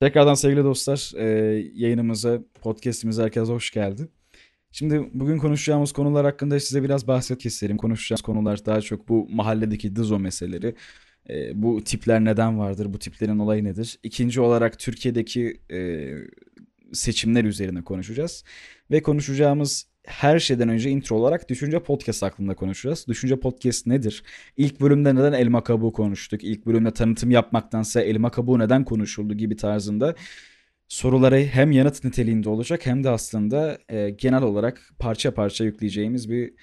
Tekrardan sevgili dostlar, e, yayınımıza, podcast'imize herkes hoş geldi. Şimdi bugün konuşacağımız konular hakkında size biraz bahsetmek isterim. Konuşacağımız konular daha çok bu mahalledeki dızo meseleleri. E, bu tipler neden vardır, bu tiplerin olayı nedir? İkinci olarak Türkiye'deki e, seçimler üzerine konuşacağız. Ve konuşacağımız her şeyden önce intro olarak Düşünce Podcast hakkında konuşacağız. Düşünce Podcast nedir? İlk bölümde neden elma kabuğu konuştuk? İlk bölümde tanıtım yapmaktansa elma kabuğu neden konuşuldu gibi tarzında soruları hem yanıt niteliğinde olacak hem de aslında e, genel olarak parça parça yükleyeceğimiz bir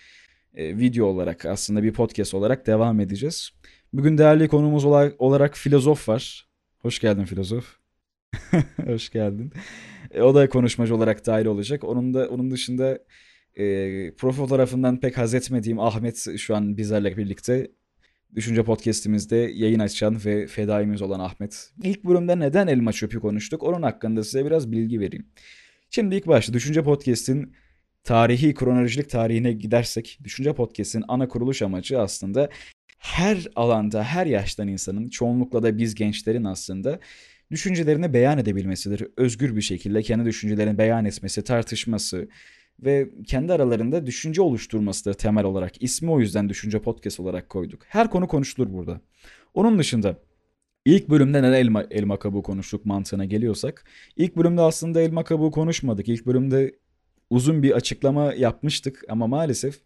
e, video olarak aslında bir podcast olarak devam edeceğiz. Bugün değerli konumuz olarak, olarak filozof var. Hoş geldin filozof. Hoş geldin. E, o da konuşmacı olarak dahil olacak. Onun da onun dışında e, profil tarafından pek haz etmediğim Ahmet şu an bizlerle birlikte Düşünce Podcast'imizde yayın açan ve fedaimiz olan Ahmet. İlk bölümde neden elma çöpü konuştuk onun hakkında size biraz bilgi vereyim. Şimdi ilk başta Düşünce Podcast'in tarihi kronolojik tarihine gidersek Düşünce Podcast'in ana kuruluş amacı aslında her alanda her yaştan insanın çoğunlukla da biz gençlerin aslında düşüncelerini beyan edebilmesidir. Özgür bir şekilde kendi düşüncelerini beyan etmesi, tartışması, ve kendi aralarında düşünce oluşturmasıdır temel olarak. İsmi o yüzden Düşünce Podcast olarak koyduk. Her konu konuşulur burada. Onun dışında ilk bölümde neden elma, elma kabuğu konuştuk mantığına geliyorsak. ilk bölümde aslında elma kabuğu konuşmadık. İlk bölümde uzun bir açıklama yapmıştık ama maalesef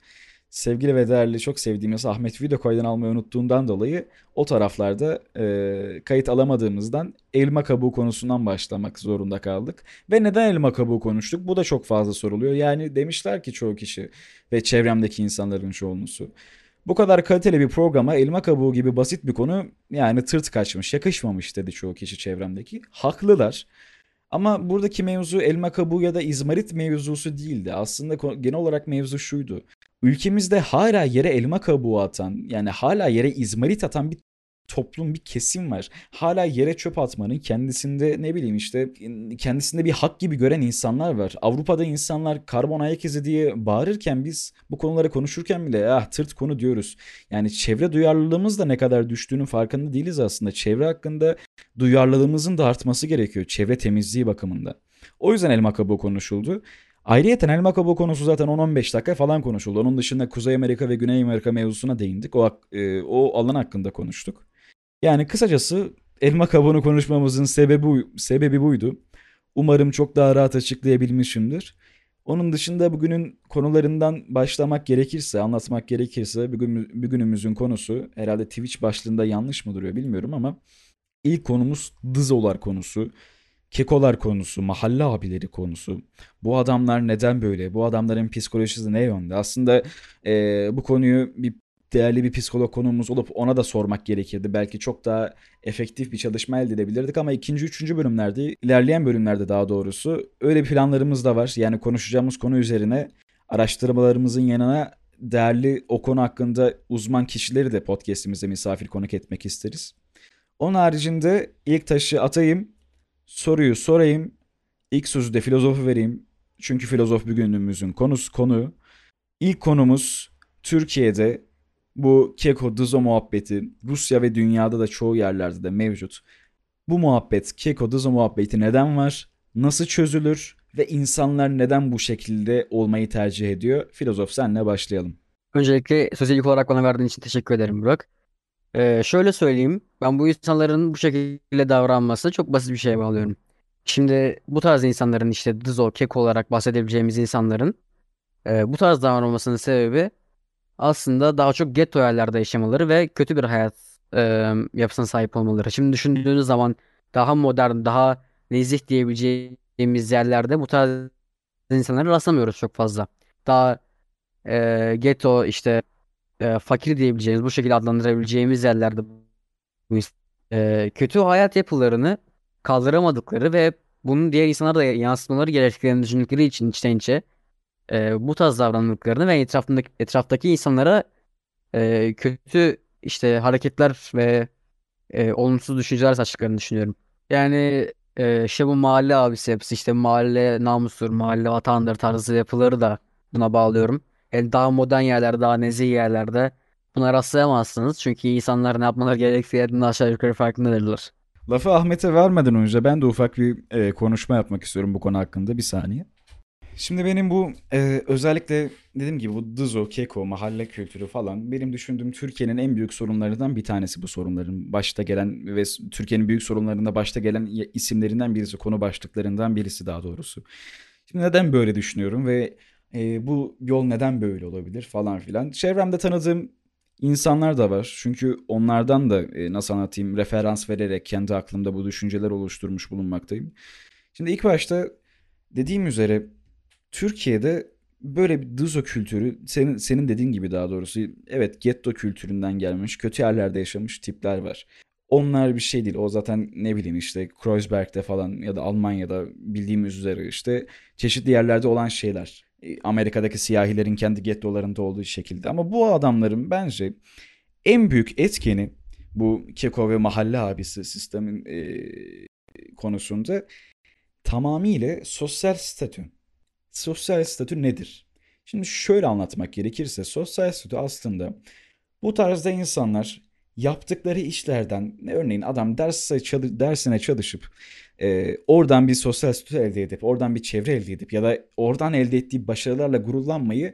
sevgili ve değerli çok sevdiğimiz Ahmet video kaydan almayı unuttuğundan dolayı o taraflarda e, kayıt alamadığımızdan elma kabuğu konusundan başlamak zorunda kaldık. Ve neden elma kabuğu konuştuk? Bu da çok fazla soruluyor. Yani demişler ki çoğu kişi ve çevremdeki insanların çoğunlusu. Bu kadar kaliteli bir programa elma kabuğu gibi basit bir konu yani tırt kaçmış, yakışmamış dedi çoğu kişi çevremdeki. Haklılar. Ama buradaki mevzu elma kabuğu ya da izmarit mevzusu değildi. Aslında genel olarak mevzu şuydu. Ülkemizde hala yere elma kabuğu atan yani hala yere izmarit atan bir toplum bir kesim var. Hala yere çöp atmanın kendisinde ne bileyim işte kendisinde bir hak gibi gören insanlar var. Avrupa'da insanlar karbon ayak izi diye bağırırken biz bu konuları konuşurken bile ah tırt konu diyoruz. Yani çevre duyarlılığımız da ne kadar düştüğünün farkında değiliz aslında. Çevre hakkında duyarlılığımızın da artması gerekiyor çevre temizliği bakımında. O yüzden elma kabuğu konuşuldu. Ayrıyeten elma kabuğu konusu zaten 10-15 dakika falan konuşuldu. Onun dışında Kuzey Amerika ve Güney Amerika mevzusuna değindik. O, e, o alan hakkında konuştuk. Yani kısacası elma kabuğunu konuşmamızın sebebi, sebebi buydu. Umarım çok daha rahat açıklayabilmişimdir. Onun dışında bugünün konularından başlamak gerekirse, anlatmak gerekirse bugün, bugünümüzün konusu herhalde Twitch başlığında yanlış mı duruyor bilmiyorum ama ilk konumuz Dızolar konusu. Kekolar konusu, mahalle abileri konusu. Bu adamlar neden böyle? Bu adamların psikolojisi ne yönde? Aslında e, bu konuyu bir değerli bir psikolog konuğumuz olup ona da sormak gerekirdi. Belki çok daha efektif bir çalışma elde edebilirdik ama ikinci, üçüncü bölümlerde, ilerleyen bölümlerde daha doğrusu öyle bir planlarımız da var. Yani konuşacağımız konu üzerine araştırmalarımızın yanına değerli o konu hakkında uzman kişileri de podcast'imize misafir konuk etmek isteriz. Onun haricinde ilk taşı atayım, soruyu sorayım, ilk sözü de filozofu vereyim. Çünkü filozof bugünümüzün konusu konu. İlk konumuz Türkiye'de bu Keko Dızo muhabbeti Rusya ve dünyada da çoğu yerlerde de mevcut. Bu muhabbet Keko Dızo muhabbeti neden var? Nasıl çözülür? Ve insanlar neden bu şekilde olmayı tercih ediyor? Filozof senle başlayalım. Öncelikle söz ilk olarak bana verdiğin için teşekkür ederim Burak. Ee, şöyle söyleyeyim. Ben bu insanların bu şekilde davranması çok basit bir şeye bağlıyorum. Şimdi bu tarz insanların işte Dızo, Keko olarak bahsedebileceğimiz insanların e, bu tarz davranmasının sebebi aslında daha çok getto yerlerde yaşamaları ve kötü bir hayat e, yapısına sahip olmaları. Şimdi düşündüğünüz zaman daha modern, daha nezih diyebileceğimiz yerlerde bu tarz insanları rastlamıyoruz çok fazla. Daha e, getto işte e, fakir diyebileceğimiz, bu şekilde adlandırabileceğimiz yerlerde bu e, kötü hayat yapılarını kaldıramadıkları ve bunun diğer insanlara da yansıtmaları gerektiklerini düşündükleri için içten içe e, bu tarz davranışlarını ve etrafındaki etraftaki insanlara e, kötü işte hareketler ve e, olumsuz düşünceler saçtıklarını düşünüyorum. Yani e, işte bu mahalle abisi yapısı işte mahalle namustur, mahalle vatandır tarzı yapıları da buna bağlıyorum. Yani daha modern yerlerde, daha nezih yerlerde buna rastlayamazsınız. Çünkü insanlar ne yapmaları gerektiği aşağı yukarı farkındadırlar. Lafı Ahmet'e vermeden önce ben de ufak bir e, konuşma yapmak istiyorum bu konu hakkında. Bir saniye. Şimdi benim bu e, özellikle dediğim gibi bu Dızo, Keko, mahalle kültürü falan benim düşündüğüm Türkiye'nin en büyük sorunlarından bir tanesi bu sorunların başta gelen ve Türkiye'nin büyük sorunlarında başta gelen isimlerinden birisi, konu başlıklarından birisi daha doğrusu. Şimdi neden böyle düşünüyorum ve e, bu yol neden böyle olabilir falan filan. Çevremde tanıdığım insanlar da var. Çünkü onlardan da e, nasıl anlatayım referans vererek kendi aklımda bu düşünceler oluşturmuş bulunmaktayım. Şimdi ilk başta dediğim üzere Türkiye'de böyle bir dızo kültürü senin senin dediğin gibi daha doğrusu evet getto kültüründen gelmiş kötü yerlerde yaşamış tipler var. Onlar bir şey değil. O zaten ne bileyim işte Kreuzberg'de falan ya da Almanya'da bildiğimiz üzere işte çeşitli yerlerde olan şeyler. E, Amerika'daki siyahilerin kendi gettolarında olduğu şekilde. Ama bu adamların bence en büyük etkeni bu Keko ve mahalle abisi sistemin e, konusunda tamamıyla sosyal statü. Sosyal statü nedir? Şimdi şöyle anlatmak gerekirse sosyal statü aslında bu tarzda insanlar yaptıkları işlerden örneğin adam derse çalı- dersine çalışıp e, oradan bir sosyal statü elde edip oradan bir çevre elde edip ya da oradan elde ettiği başarılarla gururlanmayı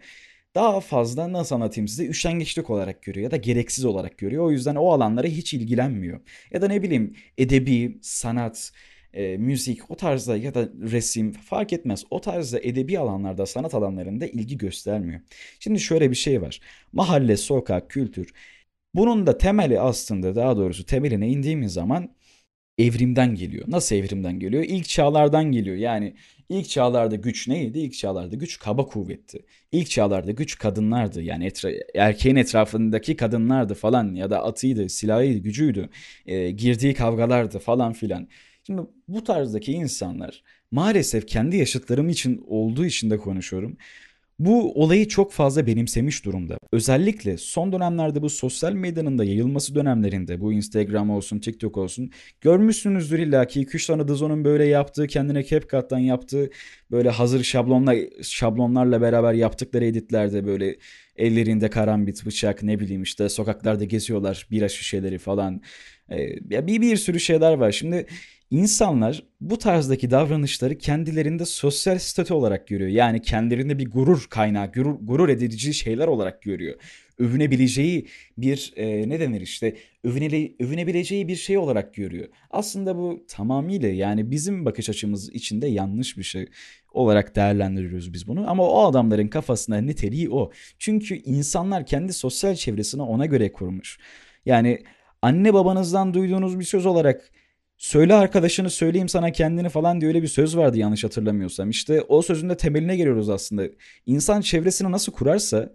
daha fazla nasıl anlatayım size üşengeçlik olarak görüyor ya da gereksiz olarak görüyor. O yüzden o alanlara hiç ilgilenmiyor. Ya da ne bileyim edebi, sanat, e, müzik o tarzda ya da resim fark etmez. O tarzda edebi alanlarda, sanat alanlarında ilgi göstermiyor. Şimdi şöyle bir şey var. Mahalle, sokak, kültür. Bunun da temeli aslında daha doğrusu temeline indiğimiz zaman evrimden geliyor. Nasıl evrimden geliyor? İlk çağlardan geliyor. Yani ilk çağlarda güç neydi? İlk çağlarda güç kaba kuvvetti. İlk çağlarda güç kadınlardı. Yani etra- erkeğin etrafındaki kadınlardı falan ya da atıydı, silahıydı, gücüydü. e, girdiği kavgalardı falan filan. Şimdi bu tarzdaki insanlar maalesef kendi yaşıtlarım için olduğu için de konuşuyorum. Bu olayı çok fazla benimsemiş durumda. Özellikle son dönemlerde bu sosyal medyanın da yayılması dönemlerinde bu Instagram olsun, TikTok olsun görmüşsünüzdür illa ki 2-3 tane Dazon'un böyle yaptığı, kendine CapCut'tan yaptığı böyle hazır şablonla şablonlarla beraber yaptıkları editlerde böyle ellerinde karambit, bıçak ne bileyim işte sokaklarda geziyorlar bira şişeleri falan. Ee, bir bir sürü şeyler var. Şimdi insanlar bu tarzdaki davranışları kendilerinde sosyal statü olarak görüyor. Yani kendilerinde bir gurur kaynağı, gurur, gurur edici şeyler olarak görüyor. Övünebileceği bir e, ne denir işte övünele, övünebileceği bir şey olarak görüyor. Aslında bu tamamıyla yani bizim bakış açımız içinde yanlış bir şey olarak değerlendiriyoruz biz bunu. Ama o adamların kafasında niteliği o. Çünkü insanlar kendi sosyal çevresini ona göre kurmuş. Yani anne babanızdan duyduğunuz bir söz olarak söyle arkadaşını söyleyeyim sana kendini falan diye öyle bir söz vardı yanlış hatırlamıyorsam. İşte o sözün de temeline geliyoruz aslında. İnsan çevresini nasıl kurarsa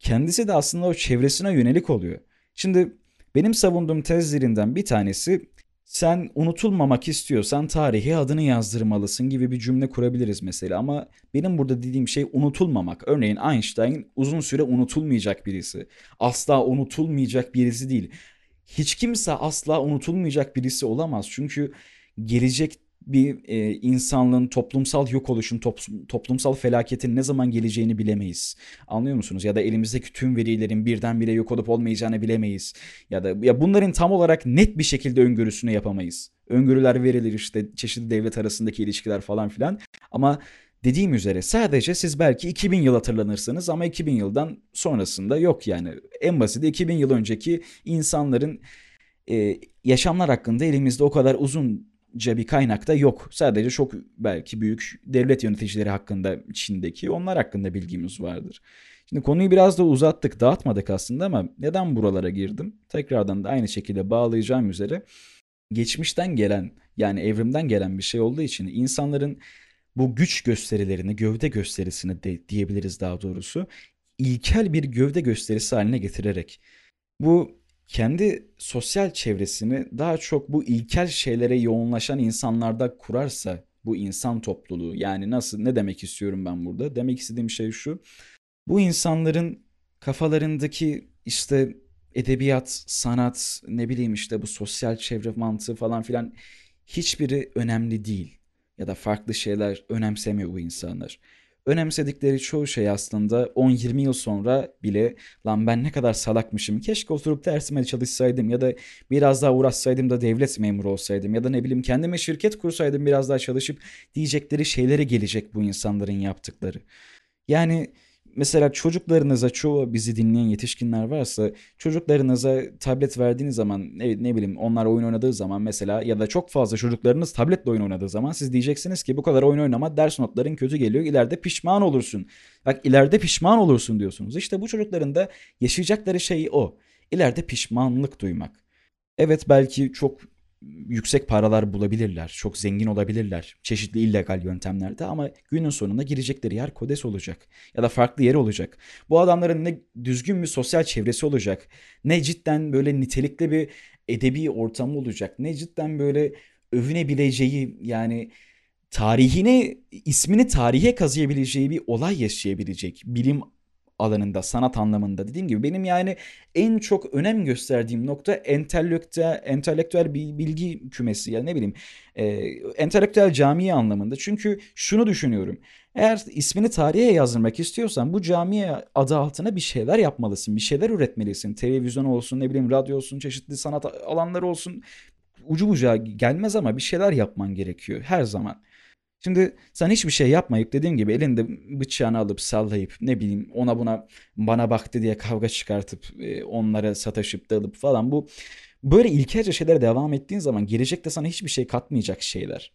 kendisi de aslında o çevresine yönelik oluyor. Şimdi benim savunduğum tezlerinden bir tanesi sen unutulmamak istiyorsan tarihe adını yazdırmalısın gibi bir cümle kurabiliriz mesela ama benim burada dediğim şey unutulmamak. Örneğin Einstein uzun süre unutulmayacak birisi. Asla unutulmayacak birisi değil. Hiç kimse asla unutulmayacak birisi olamaz. Çünkü gelecek bir e, insanlığın toplumsal yok oluşun, top- toplumsal felaketin ne zaman geleceğini bilemeyiz. Anlıyor musunuz? Ya da elimizdeki tüm verilerin birdenbire yok olup olmayacağını bilemeyiz. Ya da ya bunların tam olarak net bir şekilde öngörüsünü yapamayız. Öngörüler verilir işte çeşitli devlet arasındaki ilişkiler falan filan. Ama dediğim üzere sadece siz belki 2000 yıl hatırlanırsınız ama 2000 yıldan sonrasında yok yani. En basiti 2000 yıl önceki insanların e, yaşamlar hakkında elimizde o kadar uzunca bir kaynak da yok. Sadece çok belki büyük devlet yöneticileri hakkında Çin'deki onlar hakkında bilgimiz vardır. Şimdi konuyu biraz da uzattık, dağıtmadık aslında ama neden buralara girdim? Tekrardan da aynı şekilde bağlayacağım üzere geçmişten gelen yani evrimden gelen bir şey olduğu için insanların bu güç gösterilerini, gövde gösterisini de diyebiliriz daha doğrusu, ilkel bir gövde gösterisi haline getirerek bu kendi sosyal çevresini daha çok bu ilkel şeylere yoğunlaşan insanlarda kurarsa bu insan topluluğu yani nasıl ne demek istiyorum ben burada? Demek istediğim şey şu. Bu insanların kafalarındaki işte edebiyat, sanat, ne bileyim işte bu sosyal çevre mantığı falan filan hiçbiri önemli değil. Ya da farklı şeyler önemsemiyor bu insanlar. önemsedikleri çoğu şey aslında 10-20 yıl sonra bile lan ben ne kadar salakmışım. Keşke oturup dersime çalışsaydım ya da biraz daha uğraşsaydım da devlet memuru olsaydım ya da ne bileyim kendime şirket kursaydım biraz daha çalışıp diyecekleri şeylere gelecek bu insanların yaptıkları. Yani mesela çocuklarınıza çoğu bizi dinleyen yetişkinler varsa çocuklarınıza tablet verdiğiniz zaman ne, ne bileyim onlar oyun oynadığı zaman mesela ya da çok fazla çocuklarınız tabletle oyun oynadığı zaman siz diyeceksiniz ki bu kadar oyun oynama ders notların kötü geliyor ileride pişman olursun. Bak ileride pişman olursun diyorsunuz. İşte bu çocukların da yaşayacakları şey o. İleride pişmanlık duymak. Evet belki çok yüksek paralar bulabilirler, çok zengin olabilirler çeşitli illegal yöntemlerde ama günün sonunda girecekleri yer kodes olacak ya da farklı yer olacak. Bu adamların ne düzgün bir sosyal çevresi olacak, ne cidden böyle nitelikli bir edebi ortamı olacak, ne cidden böyle övünebileceği yani tarihine ismini tarihe kazıyabileceği bir olay yaşayabilecek bilim alanında, sanat anlamında dediğim gibi benim yani en çok önem gösterdiğim nokta entelektüel, entelektüel bir bilgi kümesi ya ne bileyim e, entelektüel camiye anlamında. Çünkü şunu düşünüyorum. Eğer ismini tarihe yazdırmak istiyorsan bu camiye adı altına bir şeyler yapmalısın. Bir şeyler üretmelisin. Televizyon olsun, ne bileyim radyo olsun, çeşitli sanat alanları olsun. Ucu bucağı gelmez ama bir şeyler yapman gerekiyor her zaman. Şimdi sen hiçbir şey yapmayıp dediğim gibi elinde bıçağını alıp sallayıp ne bileyim ona buna bana baktı diye kavga çıkartıp e, onlara sataşıp dalıp falan bu böyle ilkelce şeylere devam ettiğin zaman gelecekte sana hiçbir şey katmayacak şeyler.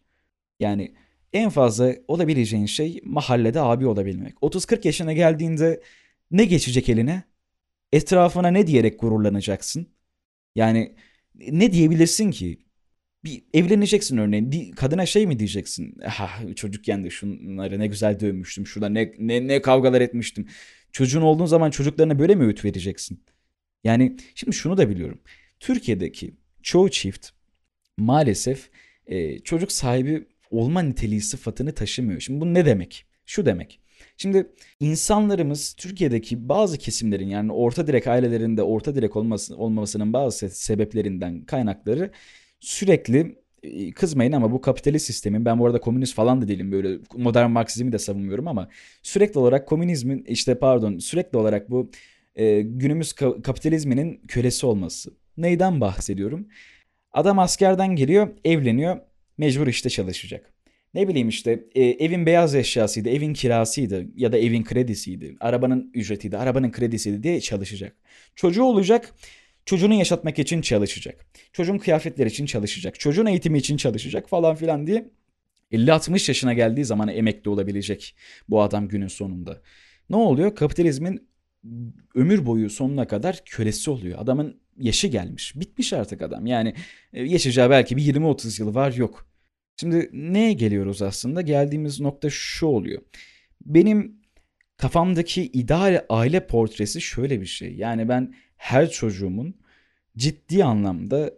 Yani en fazla olabileceğin şey mahallede abi olabilmek. 30-40 yaşına geldiğinde ne geçecek eline? Etrafına ne diyerek gururlanacaksın? Yani ne diyebilirsin ki? Bir evleneceksin örneğin. Kadına şey mi diyeceksin? Ha çocukken de şunları ne güzel dövmüştüm. Şurada ne, ne, ne kavgalar etmiştim. Çocuğun olduğun zaman çocuklarına böyle mi öğüt vereceksin? Yani şimdi şunu da biliyorum. Türkiye'deki çoğu çift maalesef e, çocuk sahibi olma niteliği sıfatını taşımıyor. Şimdi bu ne demek? Şu demek. Şimdi insanlarımız Türkiye'deki bazı kesimlerin yani orta direk ailelerinde orta direk olması, olmamasının bazı sebeplerinden kaynakları sürekli kızmayın ama bu kapitalist sistemin ben bu arada komünist falan da değilim böyle modern marksizmi de savunmuyorum ama sürekli olarak komünizmin işte pardon sürekli olarak bu e, günümüz ka- kapitalizminin kölesi olması. Neyden bahsediyorum? Adam askerden geliyor, evleniyor, mecbur işte çalışacak. Ne bileyim işte e, evin beyaz eşyasıydı, evin kirasıydı ya da evin kredisiydi, arabanın ücretiydi, arabanın kredisiydi diye çalışacak. Çocuğu olacak, Çocuğunu yaşatmak için çalışacak. Çocuğun kıyafetleri için çalışacak. Çocuğun eğitimi için çalışacak falan filan diye 50-60 yaşına geldiği zaman emekli olabilecek bu adam günün sonunda. Ne oluyor? Kapitalizmin ömür boyu sonuna kadar kölesi oluyor. Adamın yaşı gelmiş. Bitmiş artık adam. Yani e, yaşayacağı belki bir 20-30 yıl var yok. Şimdi neye geliyoruz aslında? Geldiğimiz nokta şu oluyor. Benim kafamdaki ideal aile portresi şöyle bir şey. Yani ben her çocuğumun ciddi anlamda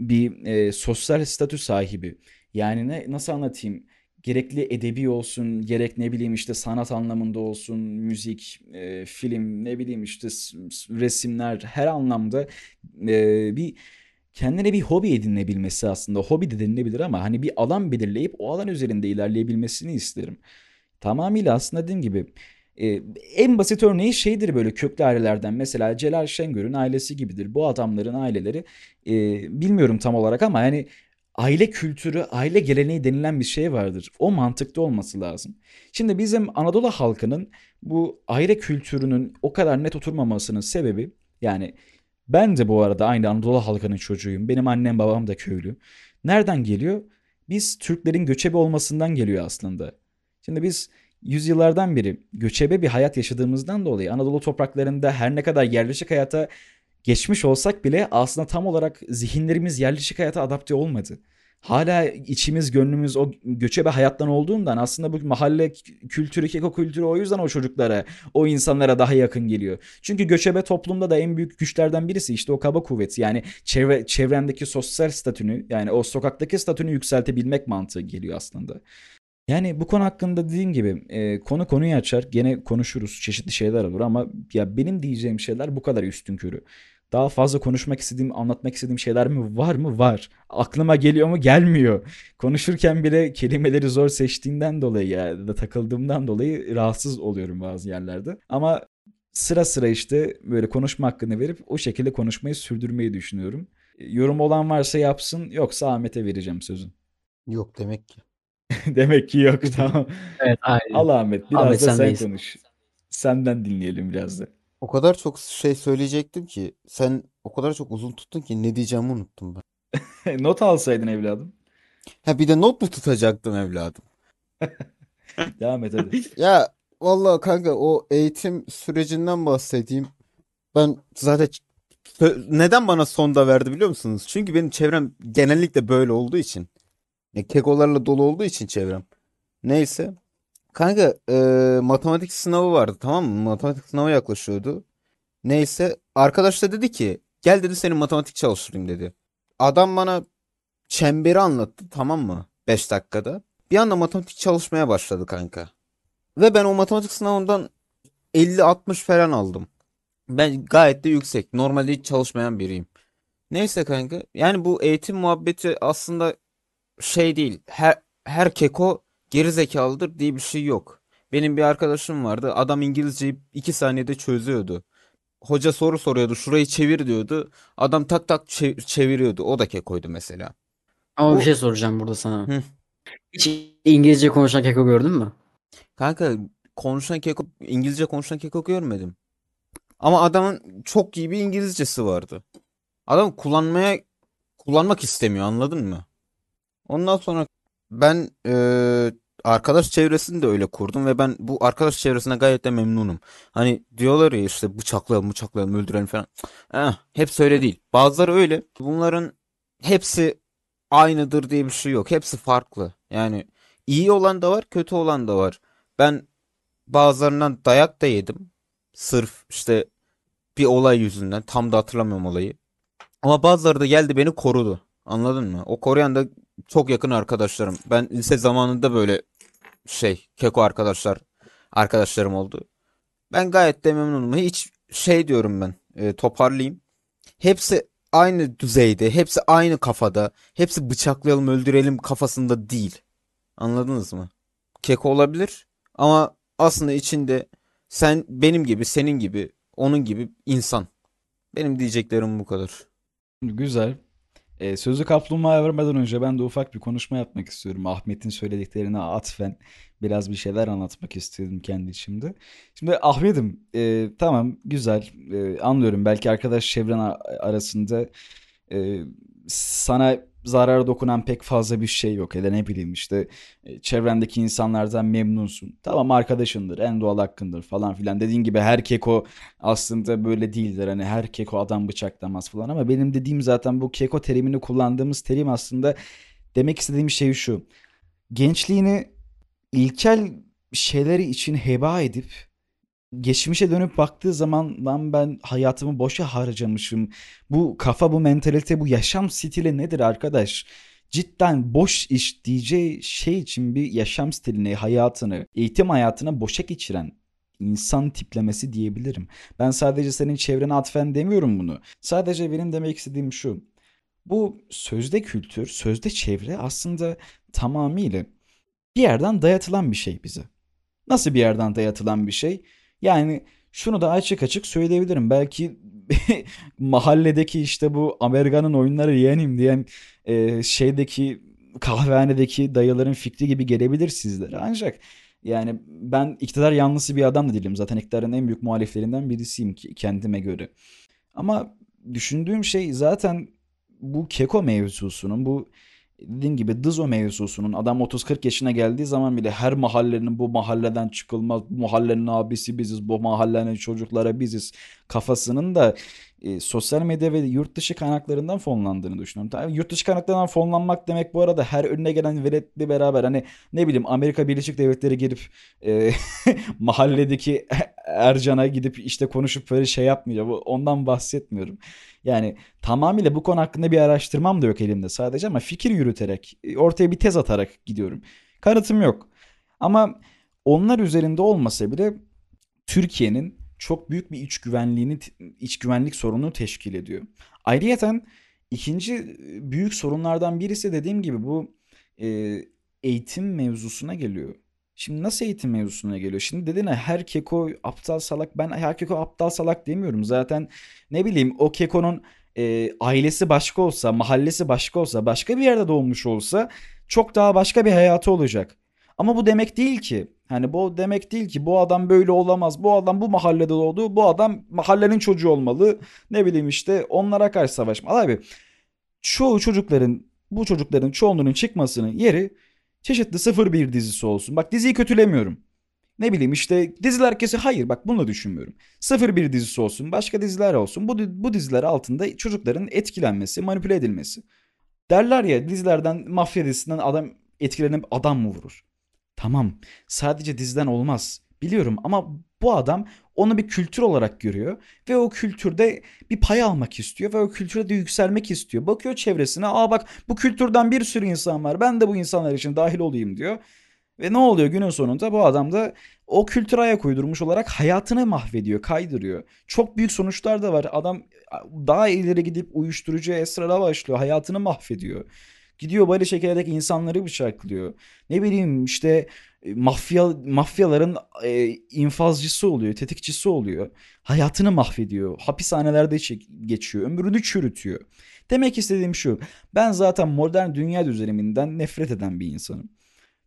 bir e, sosyal statü sahibi. Yani ne nasıl anlatayım? Gerekli edebi olsun, gerek ne bileyim işte sanat anlamında olsun, müzik, e, film, ne bileyim işte resimler her anlamda e, bir kendine bir hobi edinebilmesi aslında. Hobi de denilebilir ama hani bir alan belirleyip o alan üzerinde ilerleyebilmesini isterim. Tamamıyla aslında dediğim gibi ee, en basit örneği şeydir böyle köklü ailelerden mesela Celal Şengör'ün ailesi gibidir. Bu adamların aileleri e, bilmiyorum tam olarak ama yani aile kültürü, aile geleneği denilen bir şey vardır. O mantıkta olması lazım. Şimdi bizim Anadolu halkının bu aile kültürünün o kadar net oturmamasının sebebi yani ben de bu arada aynı Anadolu halkının çocuğuyum. Benim annem babam da köylü. Nereden geliyor? Biz Türklerin göçebe olmasından geliyor aslında. Şimdi biz yüzyıllardan beri göçebe bir hayat yaşadığımızdan dolayı Anadolu topraklarında her ne kadar yerleşik hayata geçmiş olsak bile aslında tam olarak zihinlerimiz yerleşik hayata adapte olmadı. Hala içimiz gönlümüz o göçebe hayattan olduğundan aslında bu mahalle kültürü, keko kültürü o yüzden o çocuklara, o insanlara daha yakın geliyor. Çünkü göçebe toplumda da en büyük güçlerden birisi işte o kaba kuvveti. Yani çevre, çevrendeki sosyal statünü yani o sokaktaki statünü yükseltebilmek mantığı geliyor aslında. Yani bu konu hakkında dediğim gibi e, konu konuyu açar gene konuşuruz çeşitli şeyler olur ama ya benim diyeceğim şeyler bu kadar üstün körü. Daha fazla konuşmak istediğim, anlatmak istediğim şeyler mi var mı? Var. Aklıma geliyor mu? Gelmiyor. Konuşurken bile kelimeleri zor seçtiğimden dolayı ya da takıldığımdan dolayı rahatsız oluyorum bazı yerlerde. Ama sıra sıra işte böyle konuşma hakkını verip o şekilde konuşmayı sürdürmeyi düşünüyorum. Yorum olan varsa yapsın yoksa Ahmet'e vereceğim sözün. Yok demek ki. Demek ki yok tamam. Evet aynen. Al Ahmet biraz Ahmet, da sen sendeyiz. konuş. Senden dinleyelim biraz da. O kadar çok şey söyleyecektim ki sen o kadar çok uzun tuttun ki ne diyeceğimi unuttum ben. Not alsaydın evladım. Ha bir de not mu tutacaktım evladım? Devam et hadi. Ya vallahi kanka o eğitim sürecinden bahsedeyim. Ben zaten neden bana sonda verdi biliyor musunuz? Çünkü benim çevrem genellikle böyle olduğu için. Ya, kekolarla dolu olduğu için çevrem. Neyse. Kanka e, matematik sınavı vardı tamam mı? Matematik sınavı yaklaşıyordu. Neyse arkadaş da dedi ki gel dedi senin matematik çalıştırayım dedi. Adam bana çemberi anlattı tamam mı? 5 dakikada. Bir anda matematik çalışmaya başladı kanka. Ve ben o matematik sınavından 50-60 falan aldım. Ben gayet de yüksek. Normalde hiç çalışmayan biriyim. Neyse kanka. Yani bu eğitim muhabbeti aslında şey değil. Her, her keko geri zekalıdır diye bir şey yok. Benim bir arkadaşım vardı. Adam İngilizceyi 2 saniyede çözüyordu. Hoca soru soruyordu. Şurayı çevir diyordu. Adam tak tak çe- çeviriyordu. O da kekoydu mesela. Ama O- bir şey soracağım burada sana. Hı. Hiç İngilizce konuşan keko gördün mü? Kanka konuşan keko, İngilizce konuşan keko görmedim. Ama adamın çok iyi bir İngilizcesi vardı. Adam kullanmaya kullanmak istemiyor anladın mı? Ondan sonra ben eee, arkadaş çevresini de öyle kurdum ve ben bu arkadaş çevresine gayet de memnunum. Hani diyorlar ya işte bıçaklayalım bıçaklayalım öldürelim falan. Eh, hepsi öyle değil. Bazıları öyle. Bunların hepsi aynıdır diye bir şey yok. Hepsi farklı. Yani iyi olan da var, kötü olan da var. Ben bazılarından dayak da yedim. Sırf işte bir olay yüzünden. Tam da hatırlamıyorum olayı. Ama bazıları da geldi beni korudu. Anladın mı? O koruyan da çok yakın arkadaşlarım. Ben lise zamanında böyle şey keko arkadaşlar arkadaşlarım oldu. Ben gayet de memnunum. Hiç şey diyorum ben e, toparlayayım. Hepsi aynı düzeyde, hepsi aynı kafada, hepsi bıçaklayalım öldürelim kafasında değil. Anladınız mı? Keko olabilir ama aslında içinde sen benim gibi, senin gibi, onun gibi insan. Benim diyeceklerim bu kadar. Güzel. Ee, sözü kaplumbağaya vermeden önce ben de ufak bir konuşma yapmak istiyorum. Ahmet'in söylediklerine atfen biraz bir şeyler anlatmak istedim kendi içimde. Şimdi Ahmet'im e, tamam güzel e, anlıyorum. Belki arkadaş çevren arasında e, sana zarar dokunan pek fazla bir şey yok. Ya da ne bileyim işte e, çevrendeki insanlardan memnunsun. Tamam arkadaşındır, en doğal hakkındır falan filan. Dediğin gibi her keko aslında böyle değildir. Hani her keko adam bıçaklamaz falan ama benim dediğim zaten bu keko terimini kullandığımız terim aslında demek istediğim şey şu. Gençliğini ilkel şeyleri için heba edip geçmişe dönüp baktığı zaman lan ben hayatımı boşa harcamışım. Bu kafa, bu mentalite, bu yaşam stili nedir arkadaş? Cidden boş iş diyeceği şey için bir yaşam stilini, hayatını, eğitim hayatına boşa geçiren insan tiplemesi diyebilirim. Ben sadece senin çevrene atfen demiyorum bunu. Sadece benim demek istediğim şu. Bu sözde kültür, sözde çevre aslında tamamıyla bir yerden dayatılan bir şey bize. Nasıl bir yerden dayatılan bir şey? Yani şunu da açık açık söyleyebilirim. Belki mahalledeki işte bu Amerika'nın oyunları yeğenim diyen e, şeydeki kahvehanedeki dayıların fikri gibi gelebilir sizlere. Ancak yani ben iktidar yanlısı bir adam da değilim. Zaten iktidarın en büyük muhaliflerinden birisiyim ki kendime göre. Ama düşündüğüm şey zaten bu keko mevzusunun bu dediğim gibi Dızo mevzusunun adam 30-40 yaşına geldiği zaman bile her mahallenin bu mahalleden çıkılmaz bu mahallenin abisi biziz bu mahallenin çocuklara biziz kafasının da e, sosyal medya ve yurt dışı kaynaklarından fonlandığını düşünüyorum. Tabii yurt dışı kaynaklarından fonlanmak demek bu arada her önüne gelen veletle beraber hani ne bileyim Amerika Birleşik Devletleri girip e, mahalledeki Ercan'a gidip işte konuşup böyle şey yapmayacak. Bu- Ondan bahsetmiyorum. Yani tamamıyla bu konu hakkında bir araştırmam da yok elimde sadece ama fikir yürüterek e, ortaya bir tez atarak gidiyorum. Kanıtım yok. Ama onlar üzerinde olmasa bile Türkiye'nin çok büyük bir iç güvenliğini iç güvenlik sorunu teşkil ediyor. Ayrıyeten ikinci büyük sorunlardan birisi dediğim gibi bu e, eğitim mevzusuna geliyor. Şimdi nasıl eğitim mevzusuna geliyor? Şimdi dedin ya her keko aptal salak. Ben her keko aptal salak demiyorum. Zaten ne bileyim o kekonun e, ailesi başka olsa, mahallesi başka olsa, başka bir yerde doğmuş olsa çok daha başka bir hayatı olacak. Ama bu demek değil ki. Hani bu demek değil ki bu adam böyle olamaz. Bu adam bu mahallede doğdu. Bu adam mahallenin çocuğu olmalı. Ne bileyim işte onlara karşı savaşma. Abi çoğu çocukların bu çocukların çoğunluğunun çıkmasının yeri çeşitli 01 dizisi olsun. Bak diziyi kötülemiyorum. Ne bileyim işte diziler kesi hayır bak bunu da düşünmüyorum. 01 dizisi olsun başka diziler olsun. Bu, bu diziler altında çocukların etkilenmesi manipüle edilmesi. Derler ya dizilerden mafya dizisinden adam etkilenip adam mı vurur? Tamam sadece diziden olmaz biliyorum ama bu adam onu bir kültür olarak görüyor ve o kültürde bir pay almak istiyor ve o kültürde yükselmek istiyor. Bakıyor çevresine aa bak bu kültürden bir sürü insan var ben de bu insanlar için dahil olayım diyor. Ve ne oluyor günün sonunda bu adam da o kültüre ayak uydurmuş olarak hayatını mahvediyor, kaydırıyor. Çok büyük sonuçlar da var. Adam daha ileri gidip uyuşturucu esrara başlıyor, hayatını mahvediyor. Gidiyor bari çekerek insanları bıçaklıyor. Ne bileyim işte e, mafya mafyaların e, infazcısı oluyor, tetikçisi oluyor. Hayatını mahvediyor. Hapishanelerde geçiyor, ömrünü çürütüyor. Demek istediğim şu. Ben zaten modern dünya düzeniminden nefret eden bir insanım.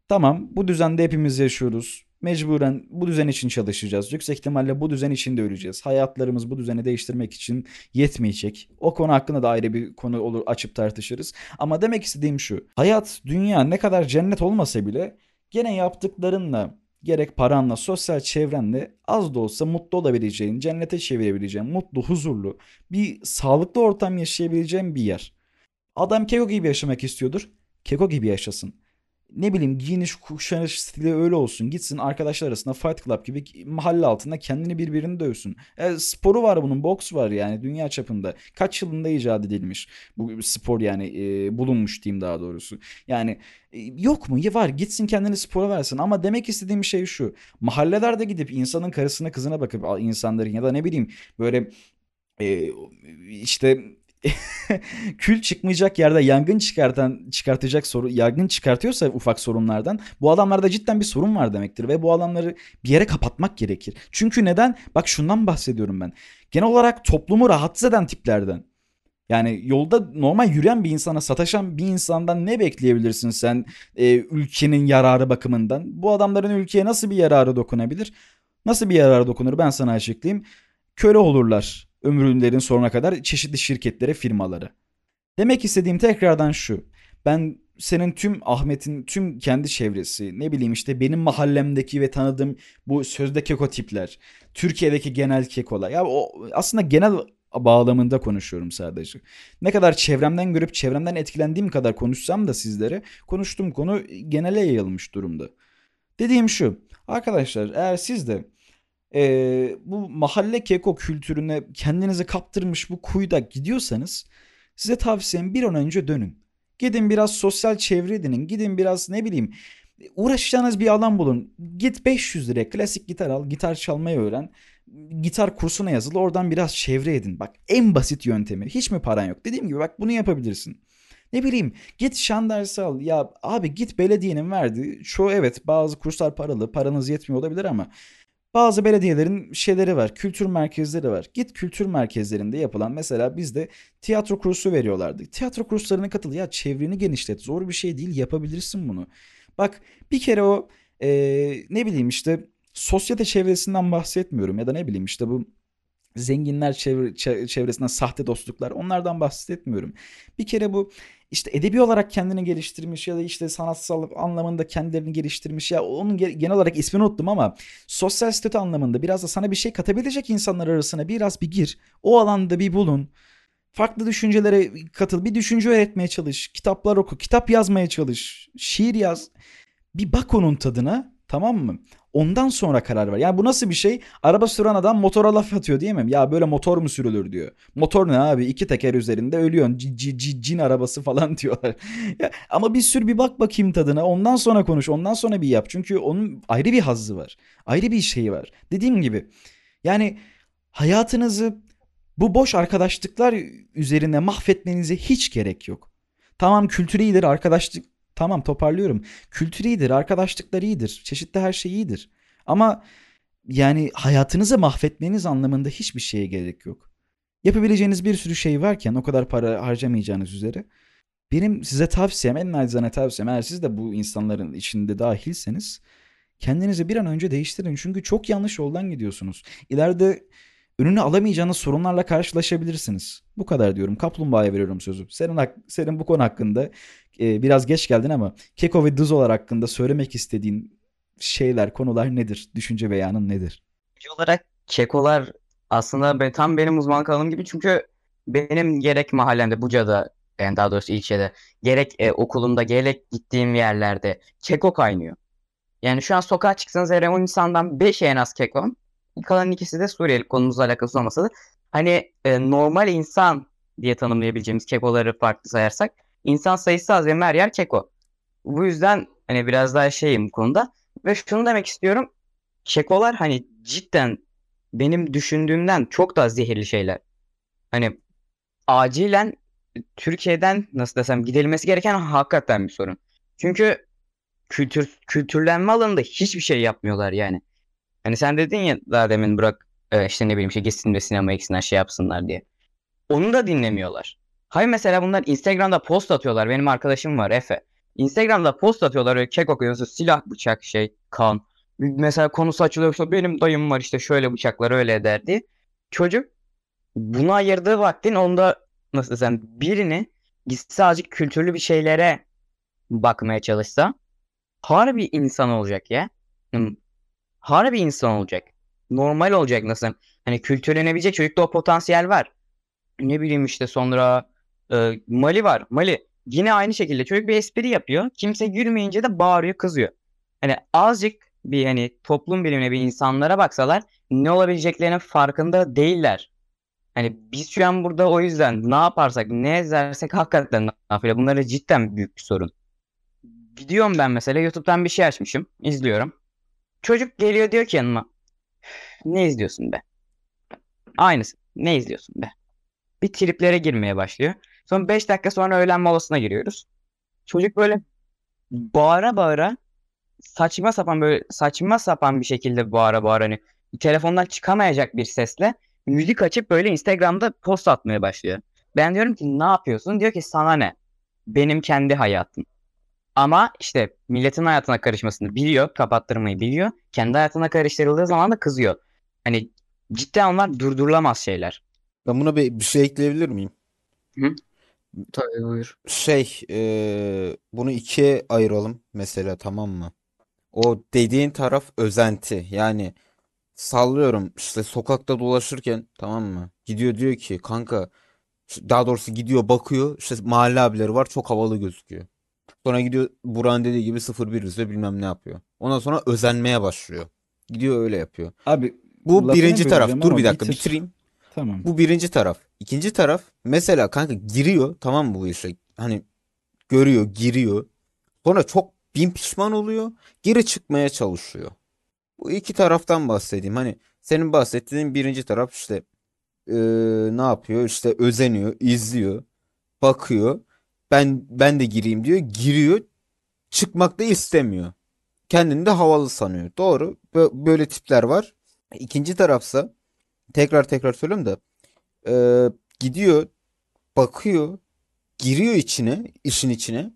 Tamam bu düzende hepimiz yaşıyoruz. Mecburen bu düzen için çalışacağız. Yüksek ihtimalle bu düzen için de öleceğiz. Hayatlarımız bu düzeni değiştirmek için yetmeyecek. O konu hakkında da ayrı bir konu olur açıp tartışırız. Ama demek istediğim şu. Hayat, dünya ne kadar cennet olmasa bile gene yaptıklarınla gerek paranla, sosyal çevrenle az da olsa mutlu olabileceğin, cennete çevirebileceğin, mutlu, huzurlu, bir sağlıklı ortam yaşayabileceğin bir yer. Adam Keko gibi yaşamak istiyordur. Keko gibi yaşasın ne bileyim giyiniş kuşanış stili öyle olsun. Gitsin arkadaşlar arasında Fight Club gibi mahalle altında kendini birbirini dövsün. E, sporu var bunun boks var yani dünya çapında. Kaç yılında icat edilmiş bu spor yani e, bulunmuş diyeyim daha doğrusu. Yani e, yok mu? Var gitsin kendini spora versin ama demek istediğim şey şu. Mahallelerde gidip insanın karısına kızına bakıp insanların ya da ne bileyim böyle e, işte kül çıkmayacak yerde yangın çıkartan çıkartacak soru yangın çıkartıyorsa ufak sorunlardan bu adamlarda cidden bir sorun var demektir ve bu adamları bir yere kapatmak gerekir. Çünkü neden? Bak şundan bahsediyorum ben. Genel olarak toplumu rahatsız eden tiplerden. Yani yolda normal yürüyen bir insana sataşan bir insandan ne bekleyebilirsin sen e, ülkenin yararı bakımından? Bu adamların ülkeye nasıl bir yararı dokunabilir? Nasıl bir yararı dokunur ben sana açıklayayım. Köle olurlar ömrünlerin sonuna kadar çeşitli şirketlere, firmalara. Demek istediğim tekrardan şu. Ben senin tüm Ahmet'in tüm kendi çevresi ne bileyim işte benim mahallemdeki ve tanıdığım bu sözde keko tipler Türkiye'deki genel kekolar ya o aslında genel bağlamında konuşuyorum sadece. Ne kadar çevremden görüp çevremden etkilendiğim kadar konuşsam da sizlere konuştuğum konu genele yayılmış durumda. Dediğim şu arkadaşlar eğer siz de e, bu mahalle keko kültürüne kendinizi kaptırmış bu kuyuda gidiyorsanız size tavsiyem bir an önce dönün. Gidin biraz sosyal çevre edinin. Gidin biraz ne bileyim uğraşacağınız bir alan bulun. Git 500 liraya klasik gitar al. Gitar çalmayı öğren. Gitar kursuna yazıl. Oradan biraz çevre edin. Bak en basit yöntemi. Hiç mi paran yok? Dediğim gibi bak bunu yapabilirsin. Ne bileyim git şan dersi al. Ya abi git belediyenin verdiği. Çoğu evet bazı kurslar paralı. Paranız yetmiyor olabilir ama bazı belediyelerin şeyleri var, kültür merkezleri var. Git kültür merkezlerinde yapılan mesela bizde tiyatro kursu veriyorlardı. Tiyatro kurslarına katıl ya çevreni genişlet. Zor bir şey değil yapabilirsin bunu. Bak bir kere o e, ne bileyim işte sosyete çevresinden bahsetmiyorum ya da ne bileyim işte bu zenginler çevre, çevresinden sahte dostluklar onlardan bahsetmiyorum. Bir kere bu işte edebi olarak kendini geliştirmiş ya da işte sanatsal anlamında kendilerini geliştirmiş ya onun genel olarak ismini unuttum ama sosyal statü anlamında biraz da sana bir şey katabilecek insanlar arasına biraz bir gir. O alanda bir bulun. Farklı düşüncelere katıl. Bir düşünce öğretmeye çalış. Kitaplar oku. Kitap yazmaya çalış. Şiir yaz. Bir bak onun tadına. Tamam mı? Ondan sonra karar ver. Yani bu nasıl bir şey? Araba süren adam motora laf atıyor değil mi? Ya böyle motor mu sürülür diyor. Motor ne abi? İki teker üzerinde ölüyorsun. C- c- c- cin arabası falan diyorlar. ya, ama bir sür bir bak bakayım tadına. Ondan sonra konuş. Ondan sonra bir yap. Çünkü onun ayrı bir hazzı var. Ayrı bir şeyi var. Dediğim gibi Yani hayatınızı bu boş arkadaşlıklar üzerine mahvetmenize hiç gerek yok. Tamam kültürü iyidir, arkadaşlık tamam toparlıyorum. Kültürü iyidir, arkadaşlıklar iyidir, çeşitli her şey iyidir. Ama yani hayatınızı mahvetmeniz anlamında hiçbir şeye gerek yok. Yapabileceğiniz bir sürü şey varken o kadar para harcamayacağınız üzere benim size tavsiyem en nacizane tavsiyem eğer siz de bu insanların içinde dahilseniz kendinizi bir an önce değiştirin. Çünkü çok yanlış yoldan gidiyorsunuz. İleride önünü alamayacağınız sorunlarla karşılaşabilirsiniz. Bu kadar diyorum. Kaplumbağaya veriyorum sözü. Senin, senin bu konu hakkında e, biraz geç geldin ama Keko ve Dizolar hakkında söylemek istediğin şeyler, konular nedir? Düşünce beyanın nedir? Olarak kekolar aslında tam benim uzmanlık alanım gibi çünkü benim gerek mahallemde Buca'da yani daha doğrusu ilçede gerek e, okulumda gerek gittiğim yerlerde keko kaynıyor. Yani şu an sokağa çıksanız eğer 10 insandan 5'i en az keko. Kalan ikisi de Suriyeli konumuzla alakası olmasa da hani e, normal insan diye tanımlayabileceğimiz kekoları farklı sayarsak insan sayısı az ve her yer keko. Bu yüzden hani biraz daha şeyim bu konuda ve şunu demek istiyorum. Kekolar hani cidden benim düşündüğümden çok daha zehirli şeyler. Hani acilen Türkiye'den nasıl desem gidilmesi gereken hakikaten bir sorun. Çünkü kültür kültürlenme alanında hiçbir şey yapmıyorlar yani. Hani sen dedin ya daha demin Burak e, işte ne bileyim işte gitsin de sinemaya gitsinler şey yapsınlar diye. Onu da dinlemiyorlar. Hayır mesela bunlar Instagram'da post atıyorlar. Benim arkadaşım var Efe. Instagram'da post atıyorlar öyle kek okuyorsun silah bıçak şey kan. Mesela konusu açılıyor işte benim dayım var işte şöyle bıçaklar öyle eder diye. Çocuk buna ayırdığı vaktin onda nasıl desem birini gitse azıcık kültürlü bir şeylere bakmaya çalışsa harbi insan olacak ya. Harbi insan olacak. Normal olacak nasıl. Hani kültürlenebilecek çocukta o potansiyel var. Ne bileyim işte sonra e, Mali var. Mali yine aynı şekilde çocuk bir espri yapıyor. Kimse gülmeyince de bağırıyor kızıyor. Hani azıcık bir hani toplum bilimine bir insanlara baksalar ne olabileceklerinin farkında değiller. Hani biz şu an burada o yüzden ne yaparsak ne ezersek hakikaten nafile. Bunları cidden büyük bir sorun. Gidiyorum ben mesela YouTube'dan bir şey açmışım. izliyorum. Çocuk geliyor diyor ki yanıma. Ne izliyorsun be? Aynısı. Ne izliyorsun be? Bir triplere girmeye başlıyor. Sonra 5 dakika sonra öğlen molasına giriyoruz. Çocuk böyle bağıra bağıra saçma sapan böyle saçma sapan bir şekilde bağıra bağıra hani telefondan çıkamayacak bir sesle müzik açıp böyle Instagram'da post atmaya başlıyor. Ben diyorum ki ne yapıyorsun? Diyor ki sana ne? Benim kendi hayatım. Ama işte milletin hayatına karışmasını biliyor, kapattırmayı biliyor. Kendi hayatına karıştırıldığı zaman da kızıyor. Hani cidden onlar durdurulamaz şeyler. Ben buna bir, bir şey ekleyebilir miyim? Tabii buyur. Şey, eee, bunu ikiye ayıralım mesela tamam mı? O dediğin taraf özenti. Yani sallıyorum işte sokakta dolaşırken tamam mı? Gidiyor diyor ki kanka daha doğrusu gidiyor bakıyor işte mahalle abileri var çok havalı gözüküyor. Sonra gidiyor Burak'ın dediği gibi 01 izliyor bilmem ne yapıyor. Ondan sonra özenmeye başlıyor. Gidiyor öyle yapıyor. Abi Bu birinci taraf. Dur bir dakika bitir. bitireyim. Tamam. Bu birinci taraf. İkinci taraf mesela kanka giriyor tamam mı bu işe? Hani görüyor, giriyor. Sonra çok bin pişman oluyor. Geri çıkmaya çalışıyor. Bu iki taraftan bahsedeyim. Hani senin bahsettiğin birinci taraf işte eee, ne yapıyor? İşte özeniyor, izliyor, bakıyor. Ben ben de gireyim diyor. Giriyor. Çıkmak da istemiyor. Kendini de havalı sanıyor. Doğru. Bö- Böyle tipler var. İkinci tarafsa tekrar tekrar söylüyorum da eee, gidiyor, bakıyor, giriyor içine, işin içine.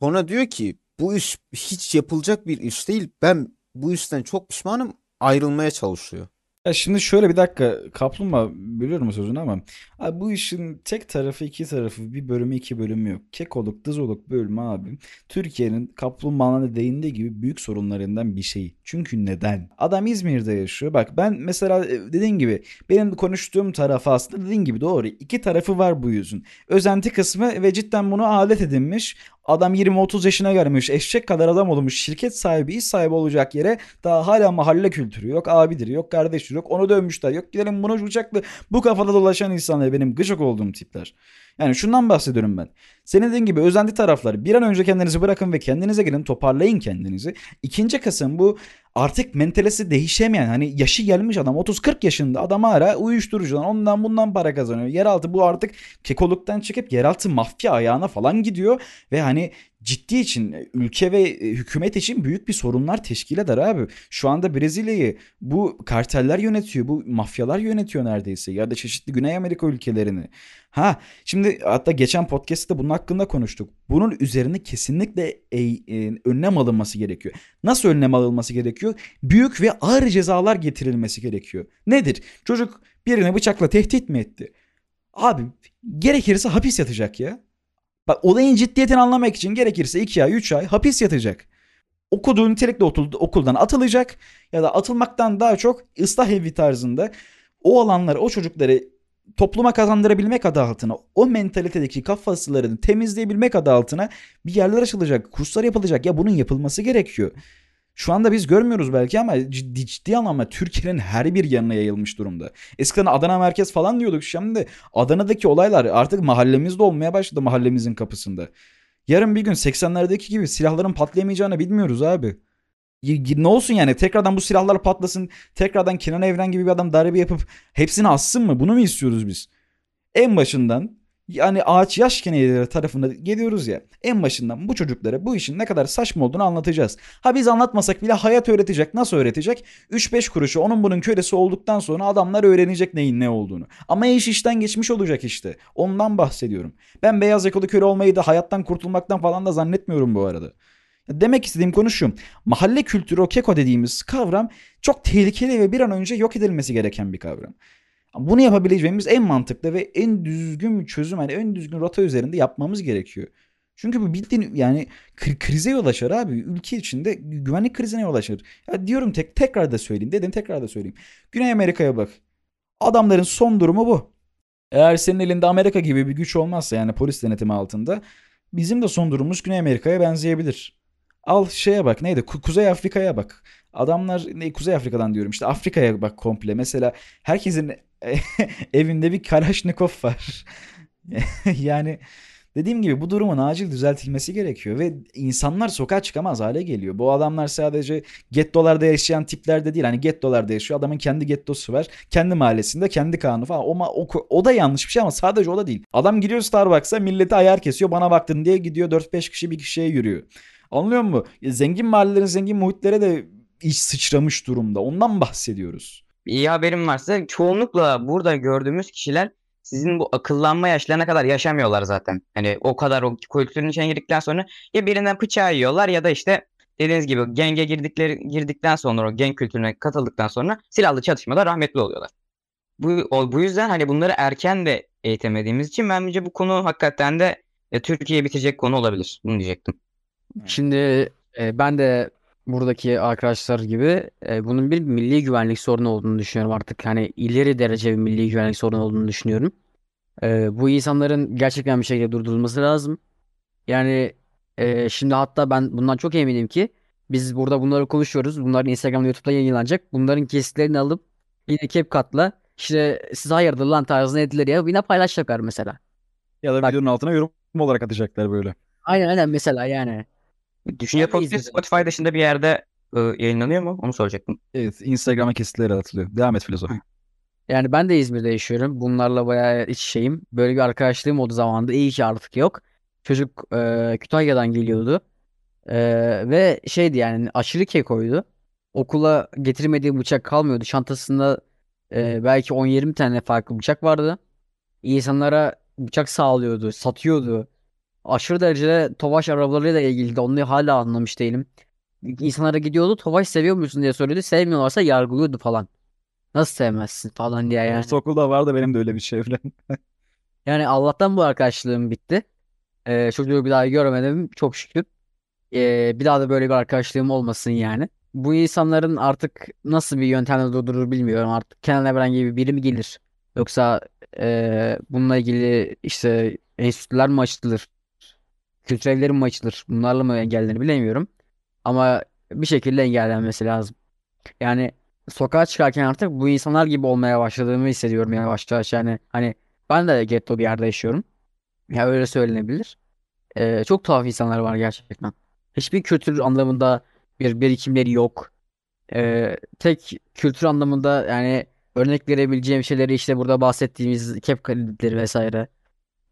Sonra diyor ki bu iş hiç yapılacak bir iş değil. Ben bu işten çok pişmanım. Ayrılmaya çalışıyor. Ya şimdi şöyle bir dakika kaplumbağa bölüyorum sözünü ama abi bu işin tek tarafı iki tarafı bir bölümü iki bölümü yok. Kekoluk dızoluk bölümü abi Türkiye'nin kaplumbağanın da değindiği gibi büyük sorunlarından bir şey. Çünkü neden? Adam İzmir'de yaşıyor. Bak ben mesela e, dediğin gibi benim konuştuğum tarafı aslında dediğin gibi doğru. İki tarafı var bu yüzün. Özenti kısmı ve cidden bunu alet edinmiş. Adam 20-30 yaşına gelmiş. Eşek kadar adam olmuş. Şirket sahibi, iş sahibi olacak yere daha hala mahalle kültürü yok. Abidir yok, kardeştir yok. Onu dövmüşler. Yok gidelim bunu bıçaklı. Bu kafada dolaşan insanlar benim gıcık olduğum tipler. Yani şundan bahsediyorum ben. Senin dediğin gibi özendi taraflar bir an önce kendinizi bırakın ve kendinize gelin toparlayın kendinizi. İkinci kısım bu artık mentalesi değişemeyen hani yaşı gelmiş adam 30-40 yaşında adam hala uyuşturucudan ondan bundan para kazanıyor. Yeraltı bu artık kekoluktan çıkıp yeraltı mafya ayağına falan gidiyor ve hani ciddi için ülke ve e, hükümet için büyük bir sorunlar teşkil eder abi. Şu anda Brezilya'yı bu karteller yönetiyor, bu mafyalar yönetiyor neredeyse ya da çeşitli Güney Amerika ülkelerini. Ha şimdi hatta geçen podcast'te bunun hakkında konuştuk. Bunun üzerine kesinlikle e, e, önlem alınması gerekiyor. Nasıl önlem alınması gerekiyor? Büyük ve ağır cezalar getirilmesi gerekiyor. Nedir? Çocuk birini bıçakla tehdit mi etti? Abi gerekirse hapis yatacak ya. Bak olayın ciddiyetini anlamak için gerekirse 2 ay 3 ay hapis yatacak. Okuduğu nitelikli okuldan atılacak ya da atılmaktan daha çok ıslah evi tarzında o alanları o çocukları topluma kazandırabilmek adı altına o mentalitedeki kafaslarını temizleyebilmek adı altına bir yerler açılacak, kurslar yapılacak. Ya bunun yapılması gerekiyor. Şu anda biz görmüyoruz belki ama ciddi, ciddi anlamda Türkiye'nin her bir yanına yayılmış durumda. Eskiden Adana merkez falan diyorduk. Şimdi Adana'daki olaylar artık mahallemizde olmaya başladı mahallemizin kapısında. Yarın bir gün 80'lerdeki gibi silahların patlayamayacağını bilmiyoruz abi. Ne olsun yani tekrardan bu silahlar patlasın. Tekrardan Kenan Evren gibi bir adam darbe yapıp hepsini assın mı? Bunu mu istiyoruz biz? En başından yani ağaç yaş keneyleri tarafında geliyoruz ya. En başından bu çocuklara bu işin ne kadar saçma olduğunu anlatacağız. Ha biz anlatmasak bile hayat öğretecek. Nasıl öğretecek? 3-5 kuruşu onun bunun kölesi olduktan sonra adamlar öğrenecek neyin ne olduğunu. Ama iş işten geçmiş olacak işte. Ondan bahsediyorum. Ben beyaz yakalı köle olmayı da hayattan kurtulmaktan falan da zannetmiyorum bu arada. Demek istediğim konu şu. Mahalle kültürü o keko dediğimiz kavram çok tehlikeli ve bir an önce yok edilmesi gereken bir kavram. Bunu yapabileceğimiz en mantıklı ve en düzgün çözüm hani en düzgün rota üzerinde yapmamız gerekiyor. Çünkü bu bildiğin yani krize yol açar abi. Ülke içinde güvenlik krizine yol açar. Ya diyorum tek tekrar da söyleyeyim. Dedim tekrar da söyleyeyim. Güney Amerika'ya bak. Adamların son durumu bu. Eğer senin elinde Amerika gibi bir güç olmazsa yani polis denetimi altında bizim de son durumumuz Güney Amerika'ya benzeyebilir. Al şeye bak neydi? Kuzey Afrika'ya bak. Adamlar ne Kuzey Afrika'dan diyorum işte Afrika'ya bak komple. Mesela herkesin evinde bir Kalashnikov var. yani dediğim gibi bu durumun acil düzeltilmesi gerekiyor ve insanlar sokağa çıkamaz hale geliyor. Bu adamlar sadece gettolarda yaşayan tipler de değil. Hani gettolarda yaşıyor. Adamın kendi gettosu var. Kendi mahallesinde kendi kanunu falan. O, o, o da yanlış bir şey ama sadece o da değil. Adam gidiyor Starbucks'a milleti ayar kesiyor. Bana baktın diye gidiyor 4-5 kişi bir kişiye yürüyor. Anlıyor musun? Zengin mahallelerin zengin muhitlere de iş sıçramış durumda. Ondan bahsediyoruz. İyi haberim varsa çoğunlukla burada gördüğümüz kişiler sizin bu akıllanma yaşlarına kadar yaşamıyorlar zaten. Hani o kadar o kültürün içine girdikten sonra ya birinden bıçağı yiyorlar ya da işte dediğiniz gibi genge girdikleri girdikten sonra o gang kültürüne katıldıktan sonra silahlı çatışmada rahmetli oluyorlar. Bu o, bu yüzden hani bunları erken de eğitemediğimiz için bence bu konu hakikaten de e, Türkiye bitecek konu olabilir. Bunu diyecektim. Şimdi e, ben de buradaki arkadaşlar gibi e, bunun bir milli güvenlik sorunu olduğunu düşünüyorum artık. Hani ileri derece bir milli güvenlik sorunu olduğunu düşünüyorum. E, bu insanların gerçekten bir şekilde durdurulması lazım. Yani e, şimdi hatta ben bundan çok eminim ki biz burada bunları konuşuyoruz. Bunlar Instagram'da YouTube'da yayınlanacak. Bunların kesitlerini alıp yine CapCut'la işte siz hayırdır lan tarzına edilir ya yine paylaşacaklar mesela. Ya da Bak- videonun altına yorum olarak atacaklar böyle. Aynen aynen mesela yani. Düşünce Ben de Podcast izledim. Spotify dışında bir yerde e, yayınlanıyor mu? Onu soracaktım. Evet Instagram'a kesitleri atılıyor. Devam et filozof. Yani ben de İzmir'de yaşıyorum. Bunlarla bayağı iç şeyim. Böyle bir arkadaşlığım oldu zamanında. İyi ki artık yok. Çocuk e, Kütahya'dan geliyordu. E, ve şeydi yani aşırı kekoydu. Okula getirmediği bıçak kalmıyordu. Çantasında e, belki 10-20 tane farklı bıçak vardı. İnsanlara bıçak sağlıyordu, satıyordu. Aşırı derecede Tofaş arabalarıyla ilgili de onu hala anlamış değilim. İnsanlara gidiyordu Tofaş seviyor musun diye soruyordu. Sevmiyorlarsa yargılıyordu falan. Nasıl sevmezsin falan diye yani. Ortaokulda vardı benim de öyle bir çevrem. Yani Allah'tan bu arkadaşlığım bitti. Ee, çocuğu bir daha görmedim çok şükür. Ee, bir daha da böyle bir arkadaşlığım olmasın yani. Bu insanların artık nasıl bir yöntemle durdurur bilmiyorum. Artık Kenan Evren gibi biri mi gelir? Yoksa ee, bununla ilgili işte enstitüler mi açılır? Kültür evleri mi açılır? Bunlarla mı engellenir bilemiyorum. Ama bir şekilde engellenmesi lazım. Yani sokağa çıkarken artık bu insanlar gibi olmaya başladığımı hissediyorum yavaş yavaş. Yani hani ben de getto bir yerde yaşıyorum. Ya öyle söylenebilir. Ee, çok tuhaf insanlar var gerçekten. Hiçbir kültür anlamında bir birikimleri yok. Ee, tek kültür anlamında yani örnek verebileceğim şeyleri işte burada bahsettiğimiz kep kalitleri vesaire.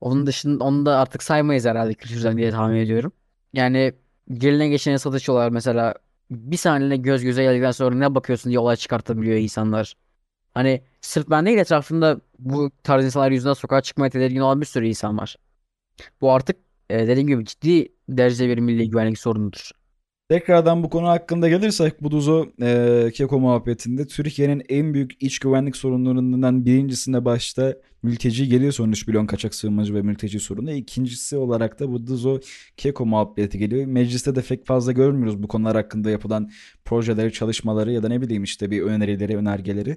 Onun dışında onu da artık saymayız herhalde kültürden diye tahmin ediyorum. Yani geline geçene satışıyorlar mesela bir saniyeline göz göze geldikten sonra ne bakıyorsun diye olay çıkartabiliyor insanlar. Hani sırf ben değil etrafımda bu tarz insanlar yüzünden sokağa çıkmaya tedirgin olan bir sürü insan var. Bu artık e, dediğim gibi ciddi derecede bir milli güvenlik sorunudur. Tekrardan bu konu hakkında gelirsek bu Duzo e, Keko muhabbetinde Türkiye'nin en büyük iç güvenlik sorunlarından birincisinde başta mülteci geliyor son 3 milyon kaçak sığınmacı ve mülteci sorunu. İkincisi olarak da bu Duzo Keko muhabbeti geliyor. Mecliste de pek fazla görmüyoruz bu konular hakkında yapılan projeleri, çalışmaları ya da ne bileyim işte bir önerileri, önergeleri.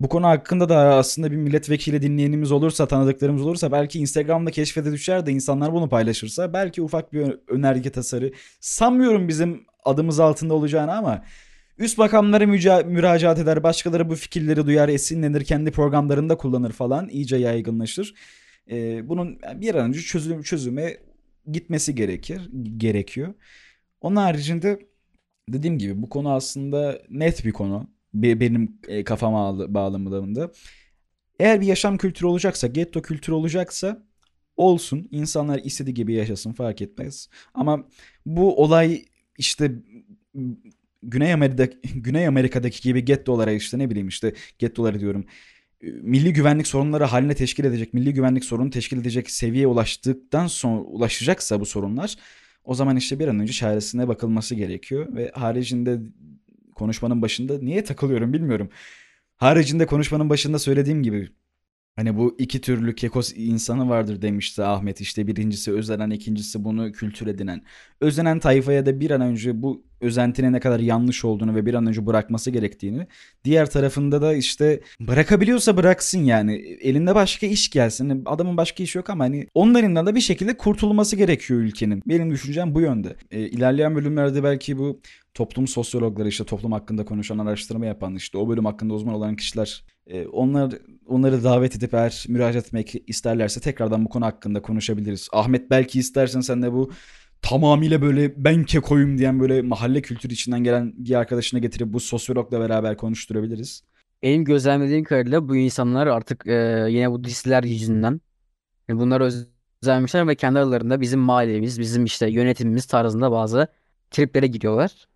Bu konu hakkında da aslında bir milletvekili dinleyenimiz olursa, tanıdıklarımız olursa belki Instagram'da keşfete düşer de insanlar bunu paylaşırsa belki ufak bir önerge tasarı sanmıyorum bizim adımız altında olacağını ama üst makamlara müca- müracaat eder, başkaları bu fikirleri duyar, esinlenir, kendi programlarında kullanır falan iyice yaygınlaşır. Ee, bunun bir an önce çözüm çözüme gitmesi gerekir, gerekiyor. Onun haricinde dediğim gibi bu konu aslında net bir konu. Be- Benim e, kafama bağlamında. Eğer bir yaşam kültürü olacaksa, getto kültürü olacaksa olsun. İnsanlar istediği gibi yaşasın fark etmez. Ama bu olay işte Güney Amerika'daki, Güney Amerika'daki gibi gettolara işte ne bileyim işte gettoları diyorum. Milli güvenlik sorunları haline teşkil edecek, milli güvenlik sorunu teşkil edecek seviyeye ulaştıktan sonra ulaşacaksa bu sorunlar o zaman işte bir an önce çaresine bakılması gerekiyor ve haricinde konuşmanın başında niye takılıyorum bilmiyorum. Haricinde konuşmanın başında söylediğim gibi Hani bu iki türlü kekos insanı vardır demişti Ahmet. İşte birincisi özenen, ikincisi bunu kültür edinen. Özenen tayfaya da bir an önce bu özentinin ne kadar yanlış olduğunu ve bir an önce bırakması gerektiğini. Diğer tarafında da işte bırakabiliyorsa bıraksın yani. Elinde başka iş gelsin. Adamın başka işi yok ama hani onların da bir şekilde kurtulması gerekiyor ülkenin. Benim düşüncem bu yönde. E, ilerleyen bölümlerde belki bu toplum sosyologları işte toplum hakkında konuşan araştırma yapan işte o bölüm hakkında uzman olan kişiler onlar onları davet edip eğer müracaat etmek isterlerse tekrardan bu konu hakkında konuşabiliriz. Ahmet belki istersen sen de bu tamamıyla böyle ben kekoyum diyen böyle mahalle kültürü içinden gelen bir arkadaşına getirip bu sosyologla beraber konuşturabiliriz. Benim gözlemlediğim kadarıyla bu insanlar artık e, yine bu diziler yüzünden e, bunları özenmişler ve kendi aralarında bizim mahallemiz, bizim işte yönetimimiz tarzında bazı triplere giriyorlar.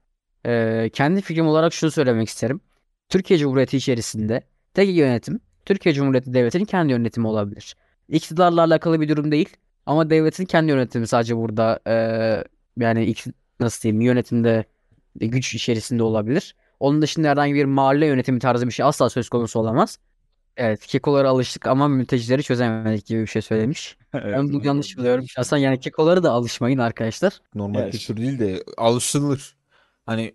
E, kendi fikrim olarak şunu söylemek isterim. Türkiye Cumhuriyeti içerisinde tek yönetim Türkiye Cumhuriyeti Devleti'nin kendi yönetimi olabilir. İktidarla alakalı bir durum değil ama devletin kendi yönetimi sadece burada e, yani nasıl diyeyim yönetimde güç içerisinde olabilir. Onun dışında herhangi bir mahalle yönetimi tarzı bir şey asla söz konusu olamaz. Evet, kekolara alıştık ama mültecileri çözemedik gibi bir şey söylemiş. Ben bunu yanlış buluyorum. Şahsen yani kekolara da alışmayın arkadaşlar. Normal Evet. kültür değil de alışılır. Hani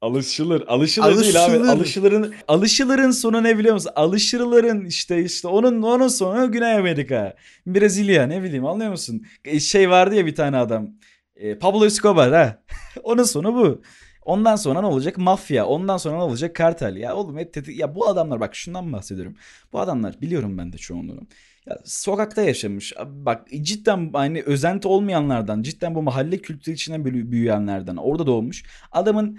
Alışılır. Alışılır, değil abi. Alışılır. Alışılırın alışılırın sonu ne biliyor musun? Alışılırın işte işte onun onun sonu Güney Amerika. Brezilya ne bileyim anlıyor musun? E, Şey vardı ya bir tane adam. E, Pablo Escobar ha. onun sonu bu. Ondan sonra ne olacak? Mafya. Ondan sonra ne olacak? Kartel. Ya oğlum hep tetik- Ya bu adamlar bak şundan bahsediyorum. Bu adamlar biliyorum ben de çoğunluğunu. Ya sokakta yaşamış. Bak cidden hani özenti olmayanlardan, cidden bu mahalle kültürü içinden büyü- büyüyenlerden, orada doğmuş. Adamın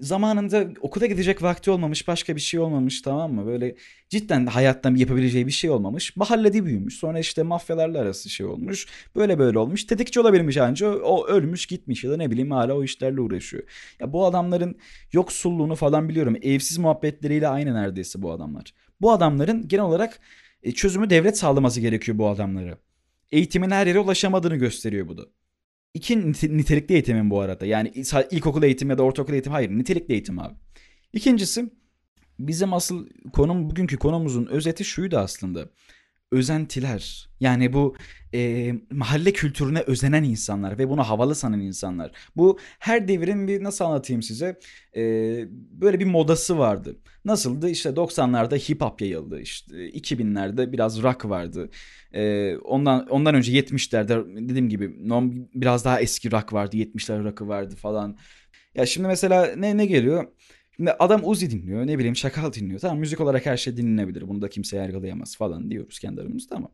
zamanında okula gidecek vakti olmamış, başka bir şey olmamış tamam mı? Böyle cidden hayattan yapabileceği bir şey olmamış. Mahallede büyümüş. Sonra işte mafyalarla arası şey olmuş. Böyle böyle olmuş. Tetikçi olabilmiş anca. O, ölmüş gitmiş ya da ne bileyim hala o işlerle uğraşıyor. Ya bu adamların yoksulluğunu falan biliyorum. Evsiz muhabbetleriyle aynı neredeyse bu adamlar. Bu adamların genel olarak e, çözümü devlet sağlaması gerekiyor bu adamları. Eğitimin her yere ulaşamadığını gösteriyor bu da. İki nite- nitelikli eğitimin bu arada. Yani ilkokul eğitim ya da ortaokul eğitim hayır nitelikli eğitim abi. İkincisi bizim asıl konum bugünkü konumuzun özeti şuydu aslında. Özentiler. Yani bu e, mahalle kültürüne özenen insanlar ve bunu havalı sanan insanlar. Bu her devrin bir nasıl anlatayım size e, böyle bir modası vardı. Nasıldı? İşte 90'larda hip hop yayıldı. İşte 2000'lerde biraz rock vardı. E, ondan ondan önce 70'lerde dediğim gibi biraz daha eski rock vardı. 70'ler rock'ı vardı falan. Ya şimdi mesela ne ne geliyor? Şimdi adam Uzi dinliyor, ne bileyim Şakal dinliyor. Tamam müzik olarak her şey dinlenebilir. Bunu da kimse yargılayamaz falan diyoruz kendi aramızda ama.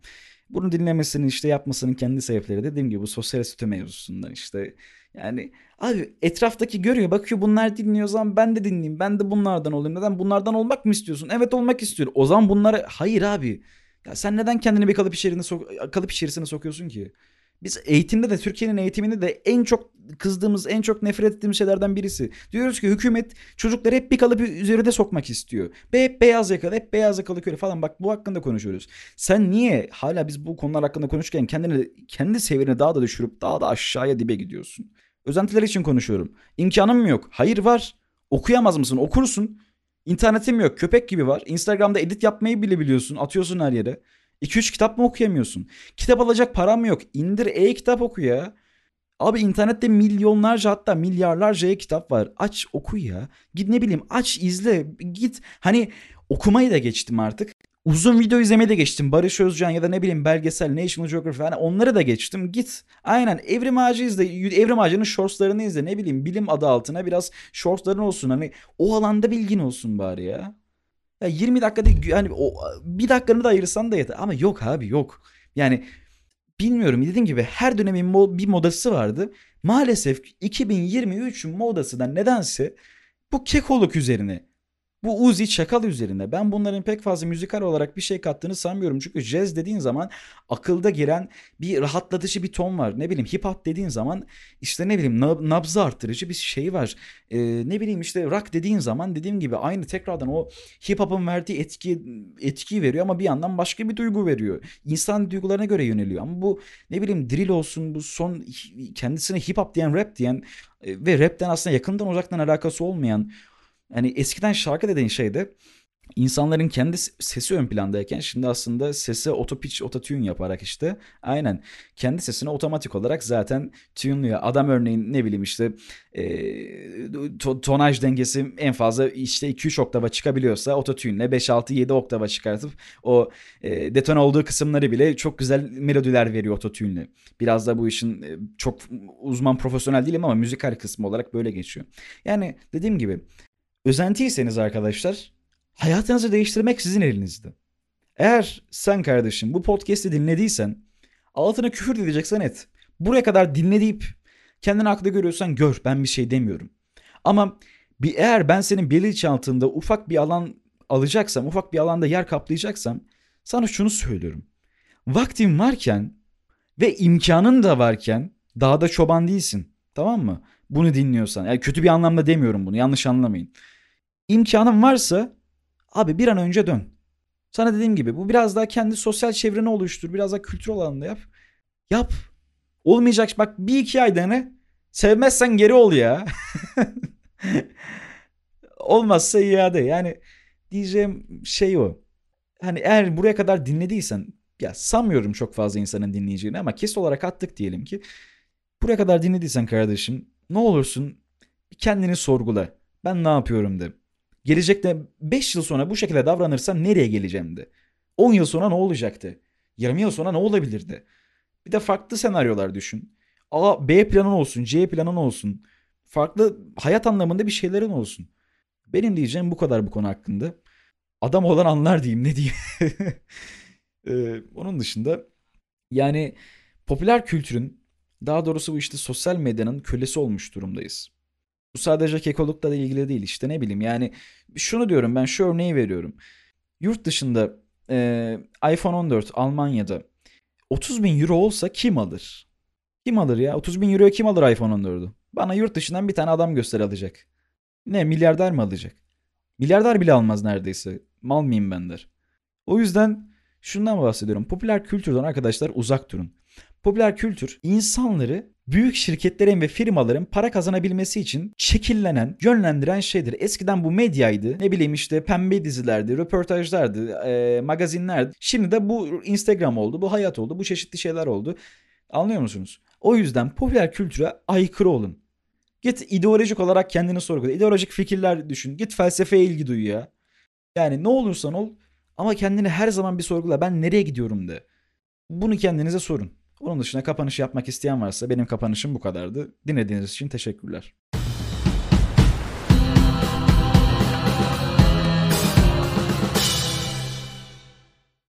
Bunu dinlemesinin işte yapmasının kendi sebepleri dediğim gibi bu sosyal statü mevzusundan işte. Yani abi etraftaki görüyor bakıyor bunlar dinliyor zaman ben de dinleyeyim ben de bunlardan olayım. Neden bunlardan olmak mı istiyorsun? Evet olmak istiyorum. O zaman bunlara hayır abi. Ya sen neden kendini bir kalıp içerisine, sok- kalıp içerisine sokuyorsun ki? Biz eğitimde de Türkiye'nin eğitiminde de en çok kızdığımız, en çok nefret ettiğimiz şeylerden birisi. Diyoruz ki hükümet çocukları hep bir kalıp üzerinde sokmak istiyor. Be hep beyaz yakalı, hep beyaz yakalı köle falan. Bak bu hakkında konuşuyoruz. Sen niye hala biz bu konular hakkında konuşurken kendini kendi seviyeni daha da düşürüp daha da aşağıya dibe gidiyorsun? Özentiler için konuşuyorum. İmkanın mı yok? Hayır var. Okuyamaz mısın? Okursun. İnternetim yok. Köpek gibi var. Instagram'da edit yapmayı bile biliyorsun. Atıyorsun her yere. 2-3 kitap mı okuyamıyorsun? Kitap alacak param yok. İndir e-kitap oku ya. Abi internette milyonlarca hatta milyarlarca e-kitap var. Aç oku ya. Git ne bileyim aç izle. Git hani okumayı da geçtim artık. Uzun video izlemeyi de geçtim. Barış Özcan ya da ne bileyim belgesel, National Geographic falan onları da geçtim. Git. Aynen Evrim Ağacı izle. Evrim Ağacı'nın shortslarını izle. Ne bileyim bilim adı altına biraz shortsların olsun. Hani o alanda bilgin olsun bari ya. Ya 20 dakika değil yani o bir dakikanı da ayırsan da yeter. Ama yok abi yok. Yani bilmiyorum dediğim gibi her dönemin bir modası vardı. Maalesef 2023'ün modası da nedense bu kekoluk üzerine. Bu Uzi Çakal üzerine. Ben bunların pek fazla müzikal olarak bir şey kattığını sanmıyorum. Çünkü jazz dediğin zaman akılda giren bir rahatlatıcı bir ton var. Ne bileyim hip hop dediğin zaman işte ne bileyim nab- nabzı arttırıcı bir şey var. Ee, ne bileyim işte rock dediğin zaman dediğim gibi aynı tekrardan o hip hop'un verdiği etki etki veriyor ama bir yandan başka bir duygu veriyor. İnsan duygularına göre yöneliyor. Ama bu ne bileyim drill olsun bu son kendisine hip hop diyen rap diyen e, ve rapten aslında yakından uzaktan alakası olmayan yani eskiden şarkı dediğin şeyde insanların kendi sesi ön plandayken şimdi aslında sese otopitch, ototune yaparak işte aynen kendi sesini otomatik olarak zaten tune'luyor. Adam örneğin ne bileyim işte e, to- tonaj dengesi en fazla işte 2-3 oktava çıkabiliyorsa ototune'le 5-6-7 oktava çıkartıp o e, detone olduğu kısımları bile çok güzel melodiler veriyor ototune'le. Biraz da bu işin e, çok uzman profesyonel değilim ama müzikal kısmı olarak böyle geçiyor. Yani dediğim gibi özentiyseniz arkadaşlar hayatınızı değiştirmek sizin elinizde. Eğer sen kardeşim bu podcast'i dinlediysen altına küfür edeceksen et. Buraya kadar dinle deyip kendini haklı görüyorsan gör ben bir şey demiyorum. Ama bir eğer ben senin bilinçaltında ufak bir alan alacaksam, ufak bir alanda yer kaplayacaksam sana şunu söylüyorum. Vaktin varken ve imkanın da varken dağda çoban değilsin. Tamam mı? Bunu dinliyorsan. Yani kötü bir anlamda demiyorum bunu. Yanlış anlamayın. İmkanın varsa abi bir an önce dön. Sana dediğim gibi bu biraz daha kendi sosyal çevreni oluştur. Biraz daha kültür alanında yap. Yap. Olmayacak bak bir iki ay dene. Sevmezsen geri ol ya. Olmazsa iade. Yani diyeceğim şey o. Hani eğer buraya kadar dinlediysen ya sanmıyorum çok fazla insanın dinleyeceğini ama kes olarak attık diyelim ki. Buraya kadar dinlediysen kardeşim ne olursun kendini sorgula. Ben ne yapıyorum de. Gelecekte 5 yıl sonra bu şekilde davranırsam nereye geleceğim de. 10 yıl sonra ne olacaktı? 20 yıl sonra ne olabilirdi? Bir de farklı senaryolar düşün. A, B planın olsun, C planın olsun. Farklı hayat anlamında bir şeylerin olsun. Benim diyeceğim bu kadar bu konu hakkında. Adam olan anlar diyeyim ne diyeyim. Ee, onun dışında yani popüler kültürün daha doğrusu bu işte sosyal medyanın kölesi olmuş durumdayız. Bu sadece kekolukla da ilgili değil işte ne bileyim yani şunu diyorum ben şu örneği veriyorum. Yurt dışında e, iPhone 14 Almanya'da 30 bin euro olsa kim alır? Kim alır ya? 30 bin euroya kim alır iPhone 14'ü? Bana yurt dışından bir tane adam göster alacak. Ne milyarder mi alacak? Milyarder bile almaz neredeyse. Mal mıyım ben der. O yüzden şundan bahsediyorum. Popüler kültürden arkadaşlar uzak durun. Popüler kültür insanları büyük şirketlerin ve firmaların para kazanabilmesi için şekillenen, yönlendiren şeydir. Eskiden bu medyaydı. Ne bileyim işte pembe dizilerdi, röportajlardı, e, magazinlerdi. Şimdi de bu Instagram oldu, bu hayat oldu, bu çeşitli şeyler oldu. Anlıyor musunuz? O yüzden popüler kültüre aykırı olun. Git ideolojik olarak kendini sorgula. İdeolojik fikirler düşün. Git felsefeye ilgi duy ya. Yani ne olursan ol ama kendini her zaman bir sorgula. Ben nereye gidiyorum de. Bunu kendinize sorun. Onun dışında kapanış yapmak isteyen varsa benim kapanışım bu kadardı. Dinlediğiniz için teşekkürler.